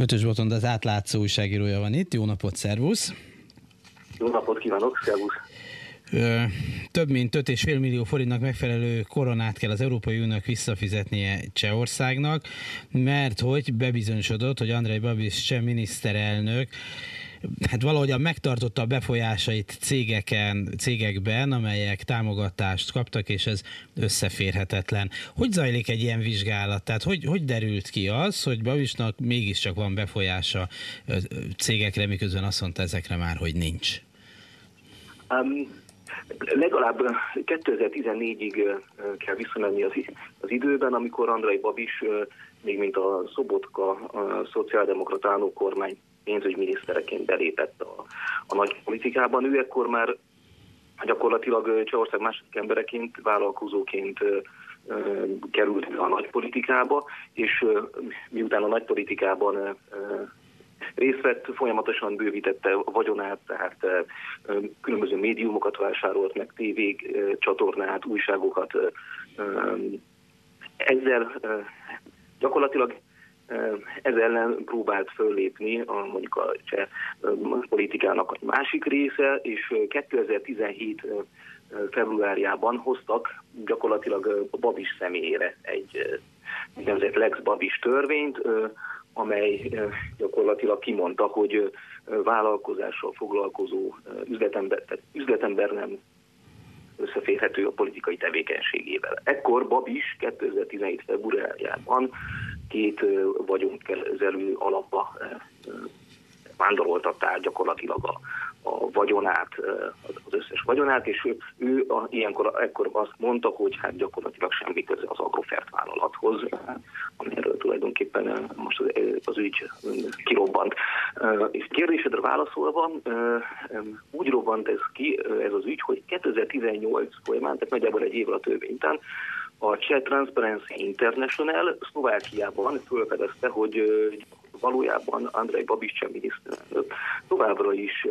Ötös Botond az átlátszó újságírója van itt. Jó napot, szervusz! Jó napot kívánok, szervusz! több mint 5,5 millió forintnak megfelelő koronát kell az Európai Uniónak visszafizetnie Csehországnak, mert hogy bebizonyosodott, hogy Andrei Babis cseh miniszterelnök hát valahogyan megtartotta a befolyásait cégeken, cégekben, amelyek támogatást kaptak, és ez összeférhetetlen. Hogy zajlik egy ilyen vizsgálat? Tehát hogy, hogy derült ki az, hogy Babisnak mégiscsak van befolyása cégekre, miközben azt mondta ezekre már, hogy nincs? Um, legalább 2014-ig kell visszamenni az, az időben, amikor Andrei Babis még mint a Szobotka a szociáldemokratánó kormány pénzügyminisztereként belépett a, a nagy politikában. Ő ekkor már gyakorlatilag Csehország második embereként, vállalkozóként került a nagy politikába, és miután a nagy politikában részt vett, folyamatosan bővítette a vagyonát, tehát különböző médiumokat vásárolt meg, tévék, csatornát, újságokat. Ezzel gyakorlatilag ez ellen próbált föllépni a, mondjuk a cseh politikának egy másik része, és 2017 februárjában hoztak gyakorlatilag Babis személyére egy úgynevezett Lex Babis törvényt, amely gyakorlatilag kimondta, hogy vállalkozással foglalkozó üzletember, tehát üzletember nem összeférhető a politikai tevékenységével. Ekkor Babis 2017. februárjában két vagyonkezelő alapba vándoroltatták gyakorlatilag a, a vagyonát, az összes vagyonát, és ő, ő a, ilyenkor ekkor azt mondta, hogy hát gyakorlatilag semmi köze az Agrofert vállalathoz, amiről tulajdonképpen most az, az ügy kirobbant. És kérdésedre válaszolva, úgy robbant ez ki, ez az ügy, hogy 2018 folyamán, tehát nagyjából egy évvel a törvény a Czech Transparency International Szlovákiában fölfedezte, hogy valójában Andrei Babics miniszterelnök továbbra is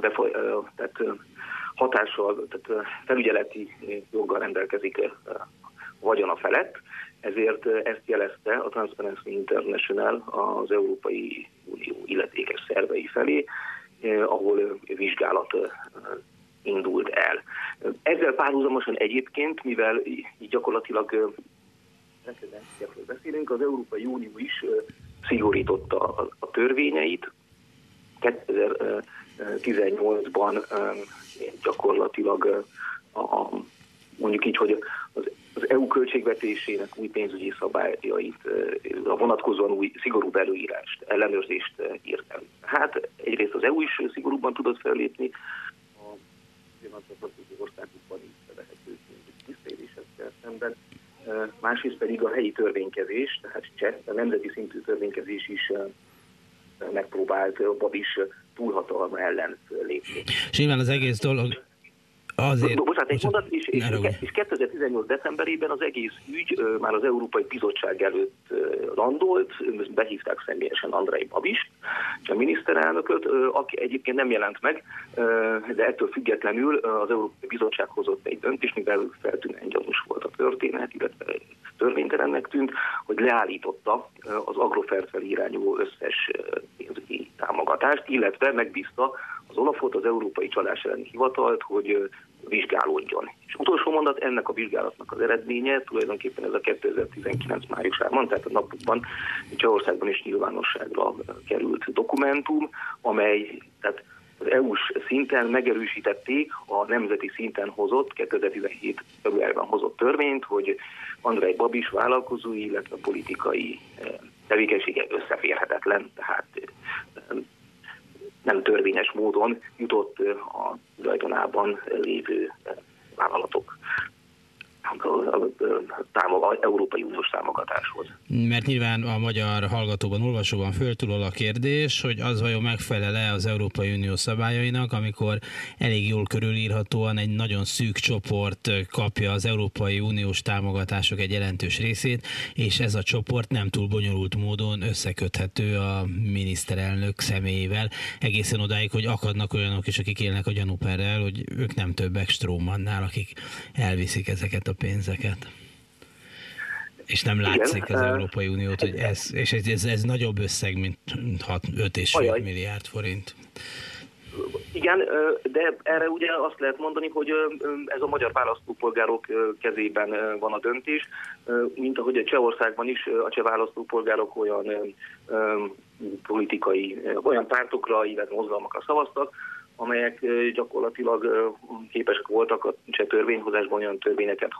befoly, tehát hatással, tehát felügyeleti joggal rendelkezik vagyona felett, ezért ezt jelezte a Transparency International az Európai Unió illetékes szervei felé, ahol vizsgálat indult el. Ezzel párhuzamosan egyébként, mivel így gyakorlatilag beszélünk, az Európai Unió is szigorította a, törvényeit. 2018-ban gyakorlatilag a, mondjuk így, hogy az, az EU költségvetésének új pénzügyi szabályait, a vonatkozóan új szigorú előírást, ellenőrzést írt el. Hát egyrészt az EU is szigorúbban tudott fellépni, a országokban is vehető tisztélésekkel szemben másrészt pedig a helyi törvénykezés, tehát cseh, a nemzeti szintű törvénykezés is megpróbált Babis túlhatalma ellen lépni. És nyilván az egész dolog Azért... Bocsánat, egy mondat, és, és, és 2018. decemberében az egész ügy már az Európai Bizottság előtt landolt, behívták személyesen Andrei Babis, a miniszterelnököt, aki egyébként nem jelent meg, de ettől függetlenül az Európai Bizottság hozott egy döntést, mivel feltűnően gyanús volt a történet, illetve törvénytelennek tűnt, hogy leállította az Agrofert felirányuló összes pénzügyi támogatást, illetve megbízta az Olafot, az Európai Csalás elleni hivatalt, hogy vizsgálódjon. És utolsó mondat, ennek a vizsgálatnak az eredménye tulajdonképpen ez a 2019 májusában, tehát a napokban Csehországban is nyilvánosságra került dokumentum, amely tehát az EU-s szinten megerősítették a nemzeti szinten hozott, 2017 februárban hozott törvényt, hogy Andrei Babis vállalkozói, illetve politikai eh, tevékenysége összeférhetetlen, tehát eh, nem törvényes módon jutott a tulajdonában lévő vállalatok támog, Európai Uniós támogatáshoz. Mert nyilván a magyar hallgatóban, olvasóban föltulol a kérdés, hogy az vajon megfelel-e az Európai Unió szabályainak, amikor elég jól körülírhatóan egy nagyon szűk csoport kapja az Európai Uniós támogatások egy jelentős részét, és ez a csoport nem túl bonyolult módon összeköthető a miniszterelnök személyével, egészen odáig, hogy akadnak olyanok is, akik élnek a gyanúperrel, hogy ők nem többek Strómannál, akik elviszik ezeket a pénzeket? És nem látszik Igen, az Európai Uniót, hogy ez, és ez, ez nagyobb összeg, mint 5,5 milliárd forint. Igen, de erre ugye azt lehet mondani, hogy ez a magyar választópolgárok kezében van a döntés, mint ahogy a Csehországban is a cseh választópolgárok olyan politikai, olyan pártokra, illetve mozgalmakra szavaztak, amelyek gyakorlatilag képesek voltak a cseh törvényhozásban olyan törvényeket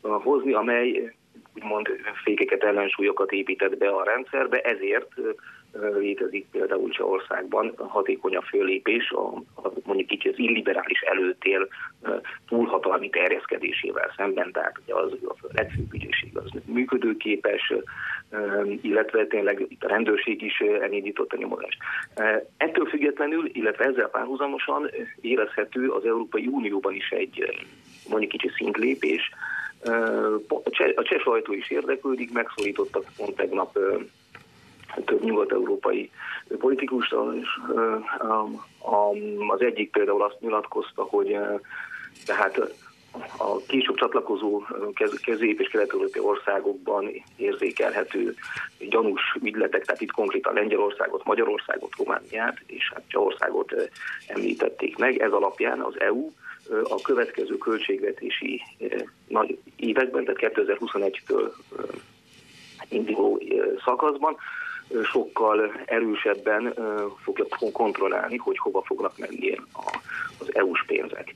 hozni, amely úgymond fékeket, ellensúlyokat épített be a rendszerbe, ezért létezik például Csehországban hatékonyabb fölépés, a, a, mondjuk így az illiberális előtér túlhatalmi terjeszkedésével szemben, tehát ugye az a legfőbb ügyészség az működőképes, illetve tényleg itt a rendőrség is elindított a nyomozást. Ettől függetlenül, illetve ezzel párhuzamosan érezhető az Európai Unióban is egy mondjuk kicsi szintlépés, a cseh sajtó is érdeklődik, megszólítottak pont tegnap több nyugat-európai politikus, az egyik például azt nyilatkozta, hogy tehát a később csatlakozó közép- és kelet-európai országokban érzékelhető gyanús ügyletek, tehát itt konkrétan Lengyelországot, Magyarországot, Romániát és hát Csehországot említették meg. Ez alapján az EU a következő költségvetési nagy években, tehát 2021-től induló szakaszban sokkal erősebben fogja kontrollálni, hogy hova fognak menni az EU-s pénzek.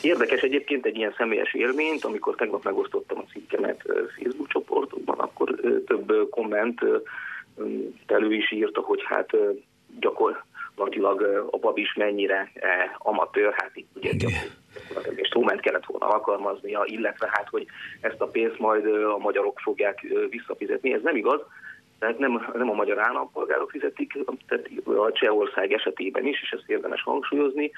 Érdekes egyébként egy ilyen személyes élményt, amikor tegnap megosztottam a cikkemet Facebook csoportokban, akkor több komment elő is írta, hogy hát gyakorlatilag a bab is mennyire amatőr, hát itt ugye gyakorlatilag instrument kellett volna alkalmaznia, illetve hát, hogy ezt a pénzt majd a magyarok fogják visszafizetni. Ez nem igaz, tehát nem, nem a magyar állampolgárok fizetik, tehát a Csehország esetében is, és ezt érdemes hangsúlyozni,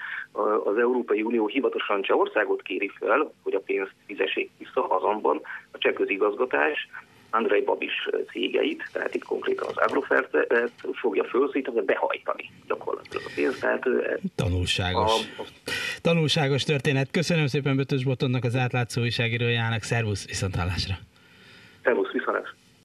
az Európai Unió hivatalosan Csehországot kéri fel, hogy a pénzt fizessék vissza, azonban a cseh közigazgatás Andrei Babis cégeit, tehát itt konkrétan az Agrofert fogja felszítani, behajtani gyakorlatilag a pénzt. Tehát Tanulságos. A, a... Tanulságos történet. Köszönöm szépen Bötös Botonnak, az átlátszó újságírójának. Szervusz, viszontlátásra. Szervusz, viszontlátásra.